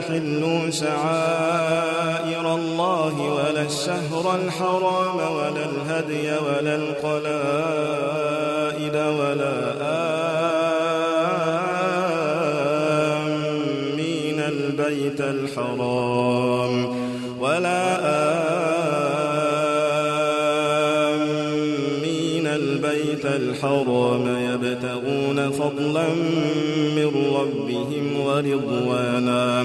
تحلوا شعائر الله ولا الشهر الحرام ولا الهدي ولا القلائد ولا آمين البيت الحرام ولا آمين البيت الحرام يبتغون فضلا من ربهم ورضوانا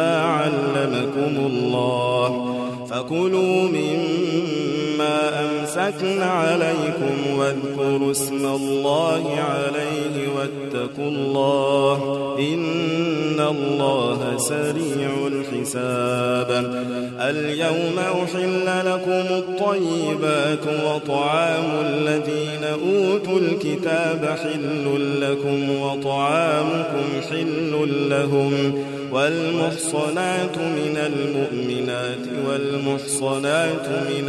علمكم الله فكلوا مما أمسكن عليكم واذكروا اسم الله عليه واتقوا الله إن الله سريع الحساب. اليوم أحل لكم الطيبات وطعام الذين أوتوا الكتاب حل لكم وطعامكم حل لهم والمحصنات من المؤمنات والمحصنات من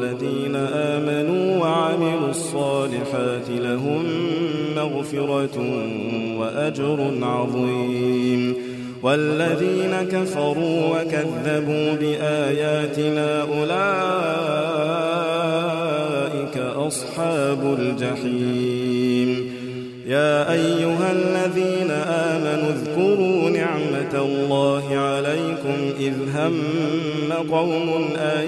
الصالحات لهم مغفرة وأجر عظيم. والذين كفروا وكذبوا بآياتنا أولئك أصحاب الجحيم. يا أيها الذين آمنوا اذكروا نعمة الله عليكم إذ هم قوم أن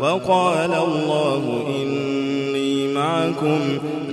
وقال الله إني معكم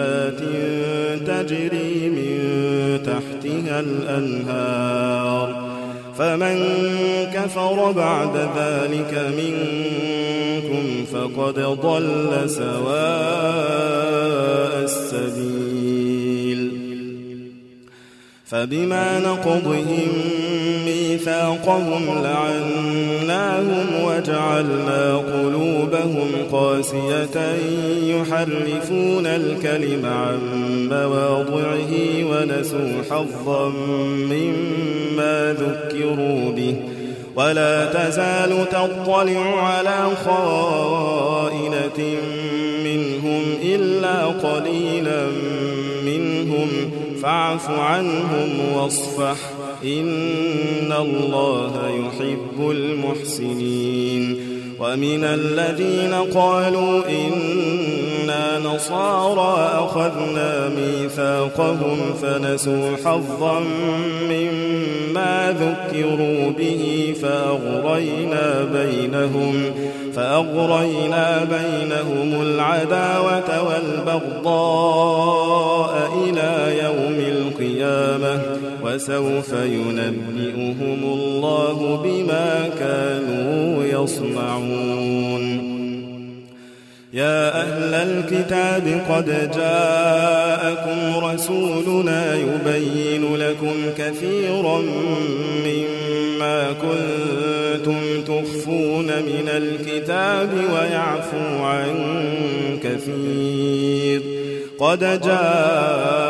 جنات تجري من تحتها الأنهار. فمن كفر بعد ذلك منكم فقد ضل سواء السبيل. فبما نقضهم ميثاقهم لعناهم وجعلنا قلوبهم قاسية يحرفون الكلم عن مواضعه ونسوا حظا مما ذكروا به. ولا تزال تطلع على خائنة منهم إلا قليلا منهم. فاعف عنهم واصفح. إن الله يحب المحسنين. ومن الذين قالوا إنا نصارى أخذنا ميثاقهم فنسوا حظا مما ذكروا به فأغرينا بينهم فأغرينا بينهم العداوة والبغضاء إلى يوم القيامة. وسوف ينبئهم الله بما كانوا يصنعون. يا أهل الكتاب قد جاءكم رسولنا يبين لكم كثيرا مما كنتم تخفون من الكتاب ويعفو عن كثير. قد جاءكم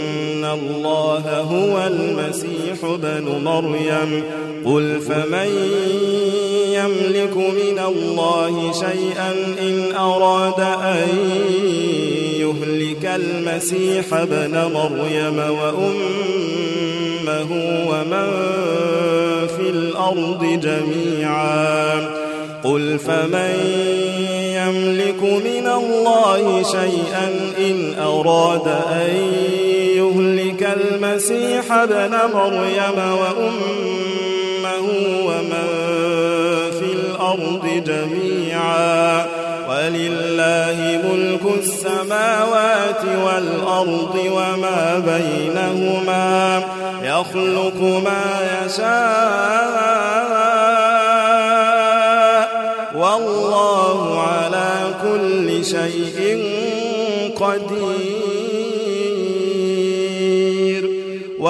الله هو المسيح بن مريم قل فمن يملك من الله شيئا إن أراد أن يهلك المسيح ابن مريم وأمه ومن في الأرض جميعا قل فمن يملك من الله شيئا إن أراد أن المسيح ابن مريم وأمه ومن في الأرض جميعا ولله ملك السماوات والأرض وما بينهما يخلق ما يشاء والله على كل شيء قدير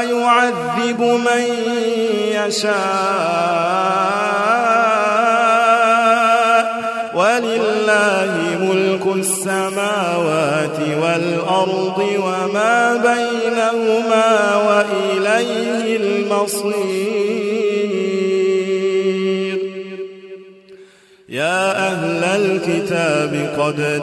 ويعذب من يشاء. ولله ملك السماوات والأرض وما بينهما وإليه المصير. يا أهل الكتاب قد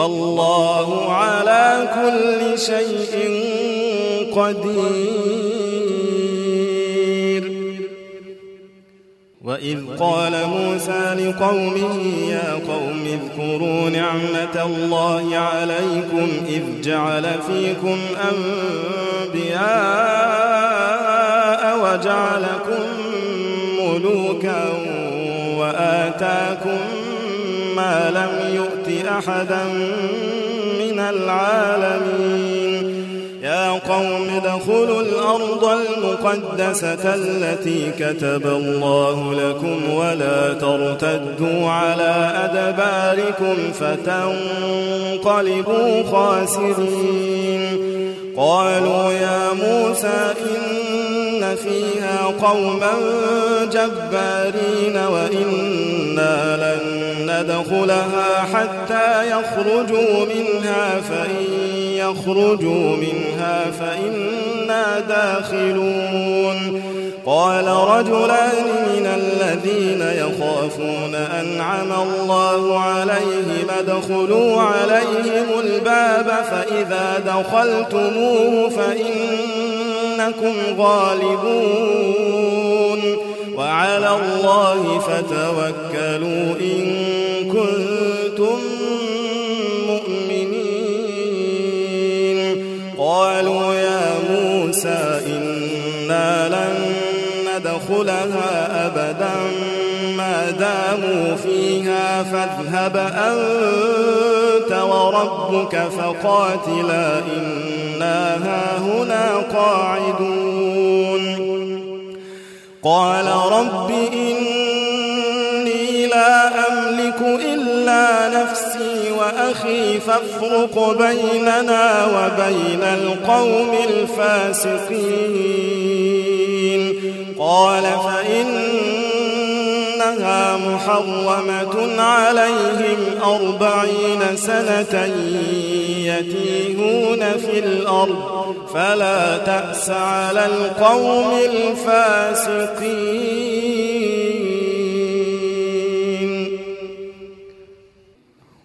والله على كل شيء قدير. وإذ قال موسى لقومه يا قوم اذكروا نعمة الله عليكم إذ جعل فيكم أنبياء وجعلكم ملوكا وآتاكم ما لم يؤت أحدا من العالمين. يا قوم ادخلوا الأرض المقدسة التي كتب الله لكم ولا ترتدوا على أدباركم فتنقلبوا خاسرين. قالوا يا موسى إن فيها قوما جبارين وإنا لن ندخلها حتى يخرجوا منها فإن يخرجوا منها فإنا داخلون. قال رجلان من الذين يخافون أنعم الله عليهم ادخلوا عليهم الباب فإذا دخلتموه فإنكم غالبون وعلى الله فتوكلوا إن كنتم مؤمنين. قالوا يا موسى إنا لن ندخلها أبدا. داموا فيها فاذهب أنت وربك فقاتلا إنا هاهنا قاعدون. قال رب إني لا أملك إلا نفسي وأخي فافرق بيننا وبين القوم الفاسقين. محرمة عليهم أربعين سنة يتيهون في الأرض فلا تأس على القوم الفاسقين.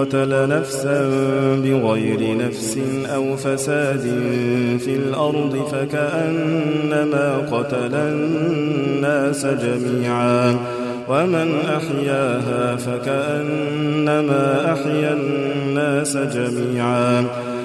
قتل نفسا بغير نفس أو فساد في الأرض فكأنما قتل الناس جميعا ومن أحياها فكأنما أحيا الناس جميعا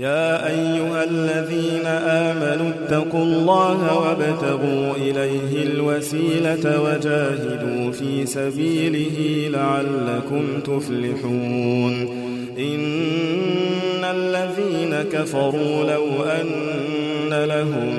يا أيها الذين آمنوا اتقوا الله وابتغوا إليه الوسيلة وجاهدوا في سبيله لعلكم تفلحون. إن الذين كفروا لو أن لهم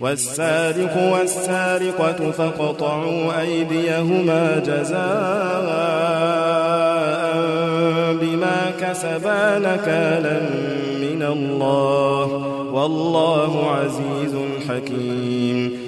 والسارق والسارقة فاقطعوا أيديهما جزاء بما كسبا نكالا من الله. والله عزيز حكيم.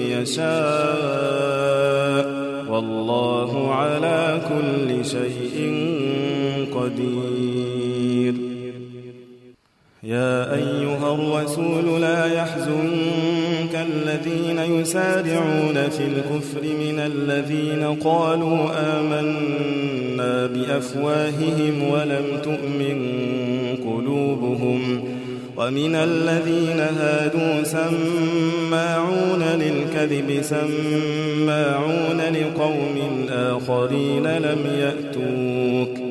والله على كل شيء قدير. يا أيها الرسول لا يحزنك الذين يسارعون في الكفر من الذين قالوا آمنا بأفواههم ولم تؤمن قلوبهم. ومن الذين هادوا سماعون للكذب سماعون لقوم آخرين لم يأتوك.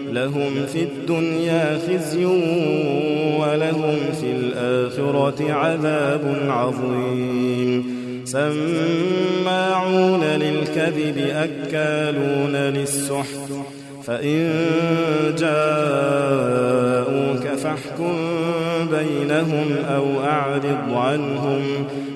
لهم في الدنيا خزي ولهم في الآخرة عذاب عظيم. سماعون للكذب أكالون للسحت. فإن جاءوك فاحكم بينهم أو أعرض عنهم.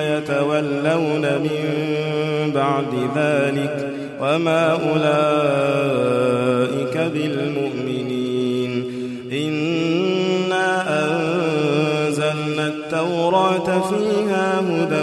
يتولون من بعد ذلك وما أولئك بالمؤمنين. إنا أنزلنا التوراة فيها هدى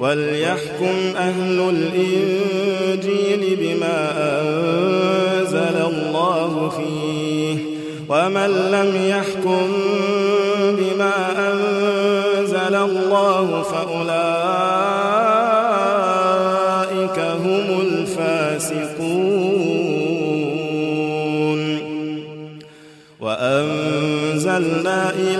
وليحكم أهل الإنجيل بما أنزل الله فيه ومن لم يحكم بما أنزل الله فأولئك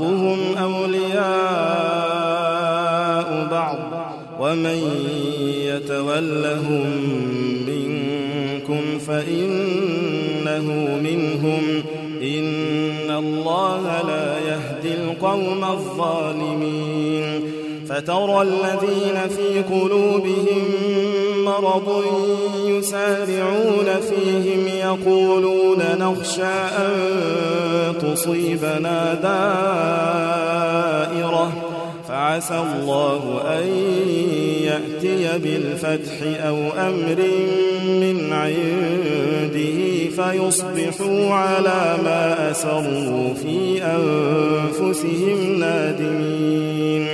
بعضهم أولياء بعض ومن يتولهم منكم فإنه منهم. إن الله لا يهدي القوم الظالمين. فترى الذين في قلوبهم مرض يسارعون فيهم يقولون نخشى أن تصيبنا دائرة. فعسى الله أن يأتي بالفتح أو أمر من عنده فيصبحوا على ما أسروا في أنفسهم نادمين.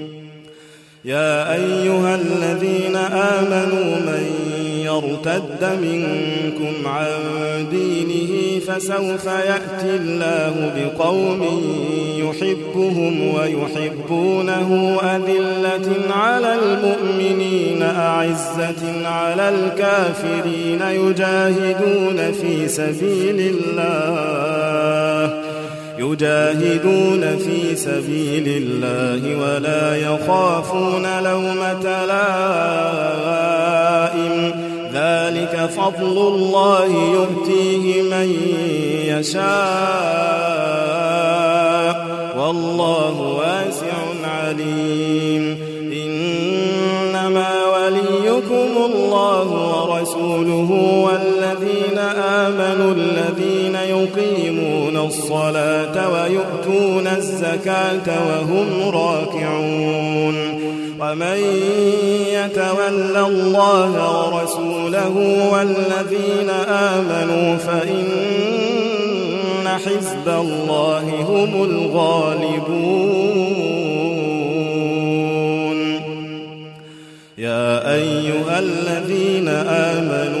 يا أيها الذين آمنوا من يرتد منكم عن دينه فسوف يأتي الله بقوم يحبهم ويحبونه أذلة على المؤمنين أعزة على الكافرين يجاهدون في سبيل الله. يجاهدون في سبيل الله ولا يخافون لومة لائم. ذلك فضل الله يؤتيه من يشاء. والله واسع عليم. إنما وليكم الله ورسوله والذين آمنوا الذين يقيمون الصلاة ويؤتون الزكاة وهم راكعون. ومن يتول الله ورسوله والذين آمنوا فإن حزب الله هم الغالبون. يا أيها الذين آمنوا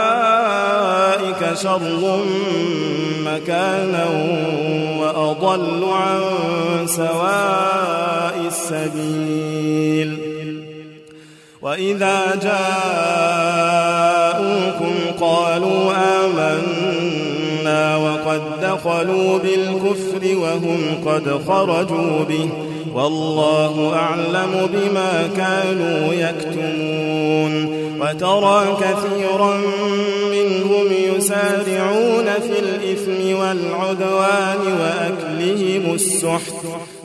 شر مكانا وأضل عن سواء السبيل. وإذا جاءوكم قالوا آمنا وقد دخلوا بالكفر وهم قد خرجوا به. والله أعلم بما كانوا يكتمون. وترى كثيرا منهم يسارعون في الإثم والعدوان وأكلهم السحت.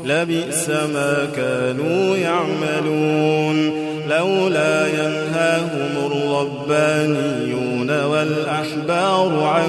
لبئس ما كانوا يعملون. لولا ينهاهم الربانيون والأحبار عن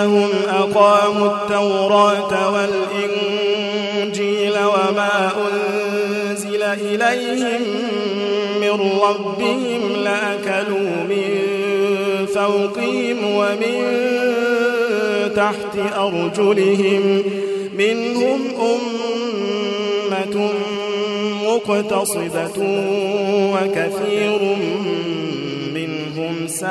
أنهم أقاموا التوراة والإنجيل وما أنزل إليهم من ربهم لأكلوا من فوقهم ومن تحت أرجلهم منهم أمة مقتصدة وكثير منهم ساء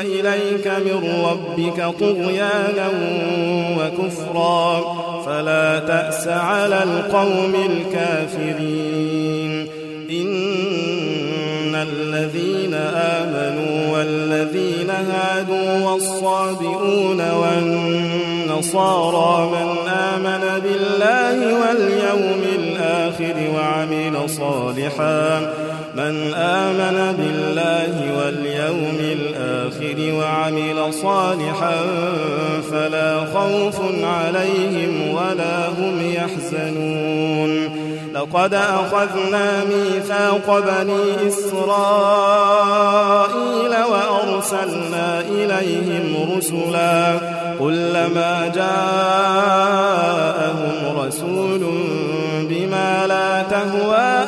إليك من ربك طغيانا وكفرا. فلا تأس على القوم الكافرين. إن الذين آمنوا والذين هادوا والصابئون والنصارى من آمن بالله واليوم الآخر وعمل صالحا. من آمن بالله واليوم الآخر وعمل صالحا فلا خوف عليهم ولا هم يحزنون. لقد أخذنا ميثاق بني إسرائيل وأرسلنا إليهم رسلا. كلما جاءهم رسول بما لا تهوى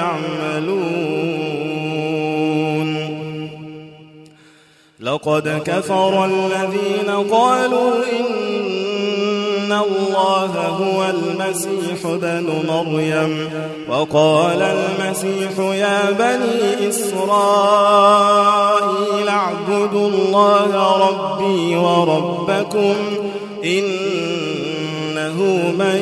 لقد كفر الذين قالوا إن الله هو المسيح بن مريم وقال المسيح يا بني إسرائيل اعبدوا الله ربي وربكم إنه من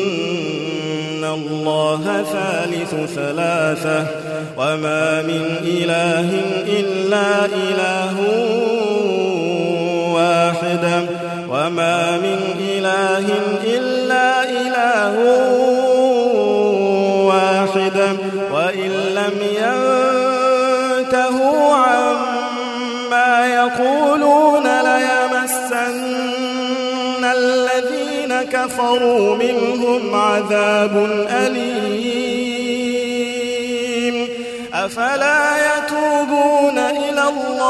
الله ثالث ثلاثة وما من إله إلا إله واحد وما من إله إلا إله واحد وإن لم ينتهوا عما يقولون كفروا منهم عذاب أليم. أفلا يتوبون إلى الله؟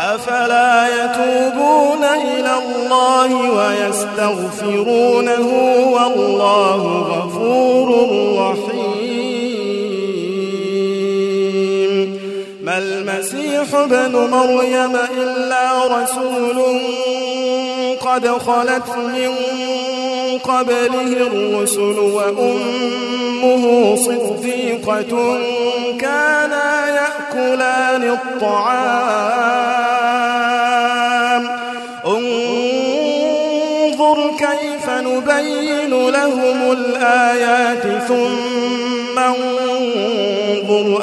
أفلا يتوبون إلى الله ويستغفرونه والله غفور المسيح ابن مريم إلا رسول قد خلت من قبله الرسل وأمه صديقة كانا يأكلان الطعام. انظر كيف نبين لهم الآيات ثم انظر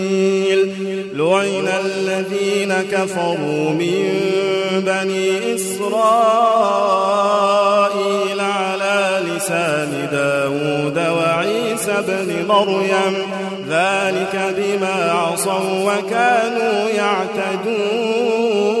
لعن الذين كفروا من بني إسرائيل على لسان داود وعيسى بن مريم ذلك بما عصوا وكانوا يعتدون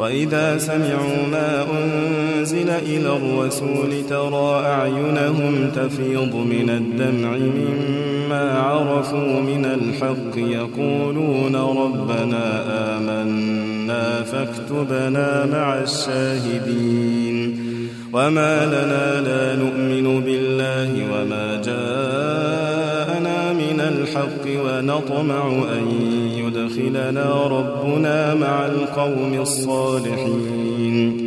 وإذا سمعوا ما أنزل إلى الرسول ترى أعينهم تفيض من الدمع مما عرفوا من الحق يقولون ربنا آمنا فاكتبنا مع الشاهدين وما لنا لا نؤمن بالله وما جاءنا من الحق ونطمع أن يدخلنا ربنا مع القوم الصالحين.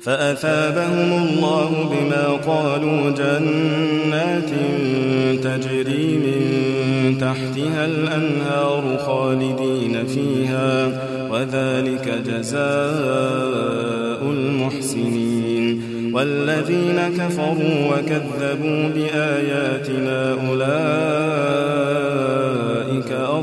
فأثابهم الله بما قالوا جنات تجري من تحتها الأنهار خالدين فيها وذلك جزاء المحسنين. والذين كفروا وكذبوا بآياتنا أولئك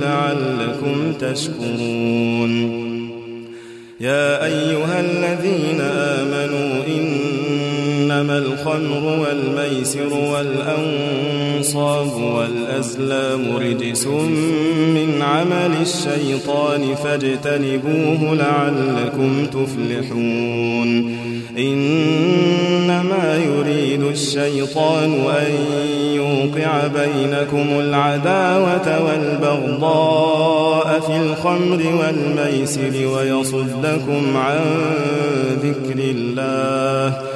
لعلكم تشكرون. يا أيها الذين آمنوا إنما الخمر والميسر والأنصاب والأزلام رجس من عمل الشيطان فاجتنبوه لعلكم تفلحون إنما يريد الشيطان أن يوقع بينكم العداوة والبغضاء في الخمر والميسر ويصدكم عن ذكر الله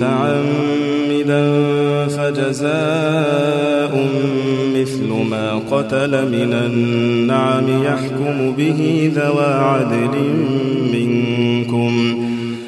متعمدا فجزاء مثل ما الناقة لمن النعم يحكم به ذوى عدل منكم.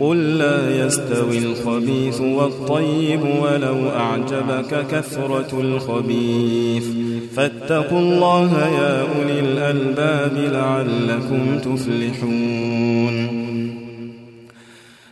قل لا يستوي الخبيث والطيب ولو أعجبك كثرة الخبيث. فاتقوا الله يا أولي الألباب لعلكم تفلحون.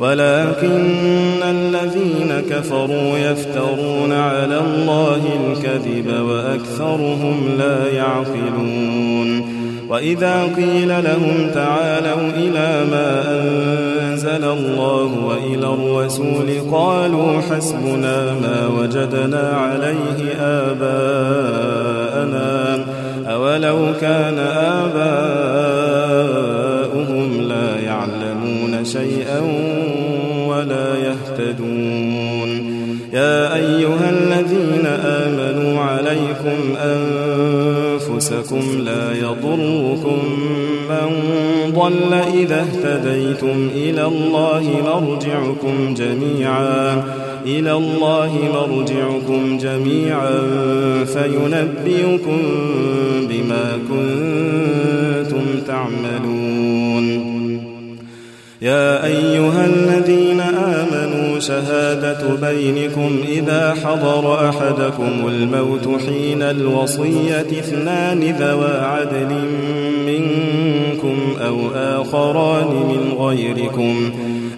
ولكن الذين كفروا يفترون على الله الكذب وأكثرهم لا يعقلون وإذا قيل لهم تعالوا إلى ما أنزل الله وإلى الرسول قالوا حسبنا ما وجدنا عليه آباءنا أولو كان آباؤهم ولا يهتدون يا أيها الذين آمنوا عليكم أنفسكم لا يضركم من ضل إذا اهتديتم إلى الله مرجعكم جميعا إلى الله مرجعكم جميعا فينبئكم بما كنتم تعملون. يا أيها الذين آمنوا شهادة بينكم إذا حضر أحدكم الموت حين الوصية اثنان ذوى عدل منكم أو آخران من غيركم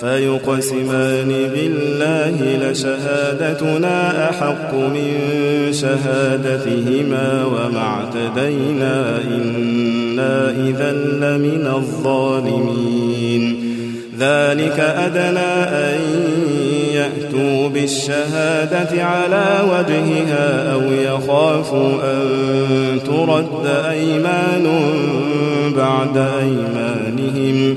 فيقسمان بالله لشهادتنا أحق من شهادتهما وما اعتدينا إنا إذا لمن الظالمين. ذلك أدنى أن يأتوا بالشهادة على وجهها أو يخافوا أن ترد أيمان بعد أيمانهم.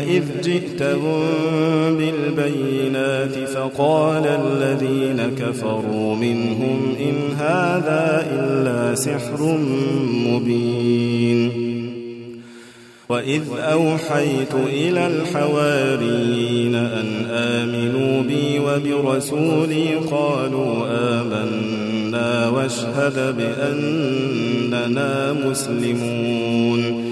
إذ جئتهم بالبينات فقال الذين كفروا منهم إن هذا إلا سحر مبين. وإذ أوحيت إلى الحواريين أن آمنوا بي وبرسولي قالوا آمنا واشهد بأننا مسلمون.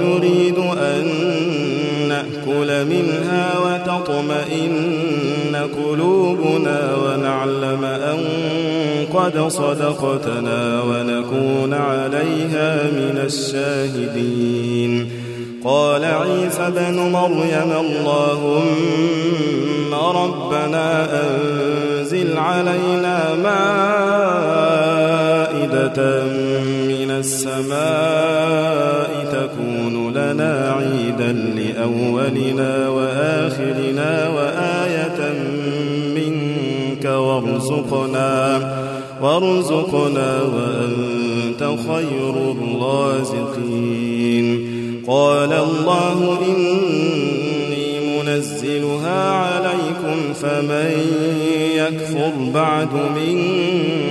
منها وتطمئن قلوبنا ونعلم أن قد صدقتنا ونكون عليها من الشاهدين. قال عيسى بن مريم اللهم ربنا أنزل علينا مائدة من السماء تكون عيدا لأولنا وآخرنا وآية منك وارزقنا وارزقنا وأنت خير الرازقين. قال الله إني منزلها عليكم فمن يكفر بعد منكم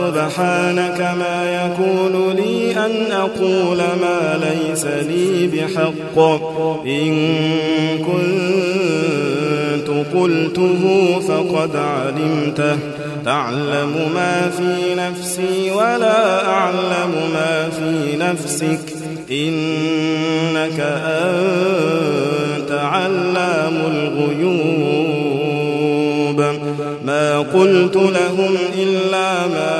سبحانك ما يكون لي أن أقول ما ليس لي بحق. إن كنت قلته فقد علمته. تعلم ما في نفسي ولا أعلم ما في نفسك. إنك أنت علام الغيوب. ما قلت لهم إلا ما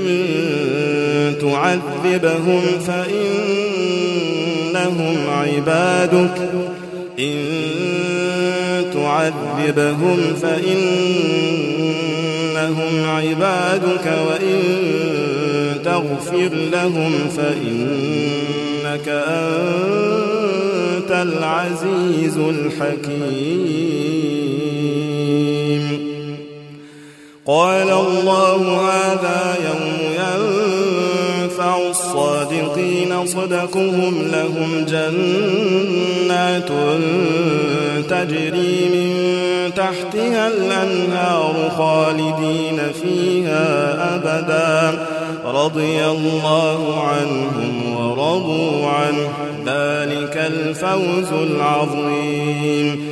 إن تعذبهم فإنهم عبادك. إن تعذبهم فإنهم عبادك وإن تغفر لهم فإنك أنت العزيز الحكيم. قال الله هذا يوم ينفع الصادقين صدقهم لهم جنات تجري من تحتها الأنهار خالدين فيها أبدا. رضي الله عنهم ورضوا عنه. ذلك الفوز العظيم.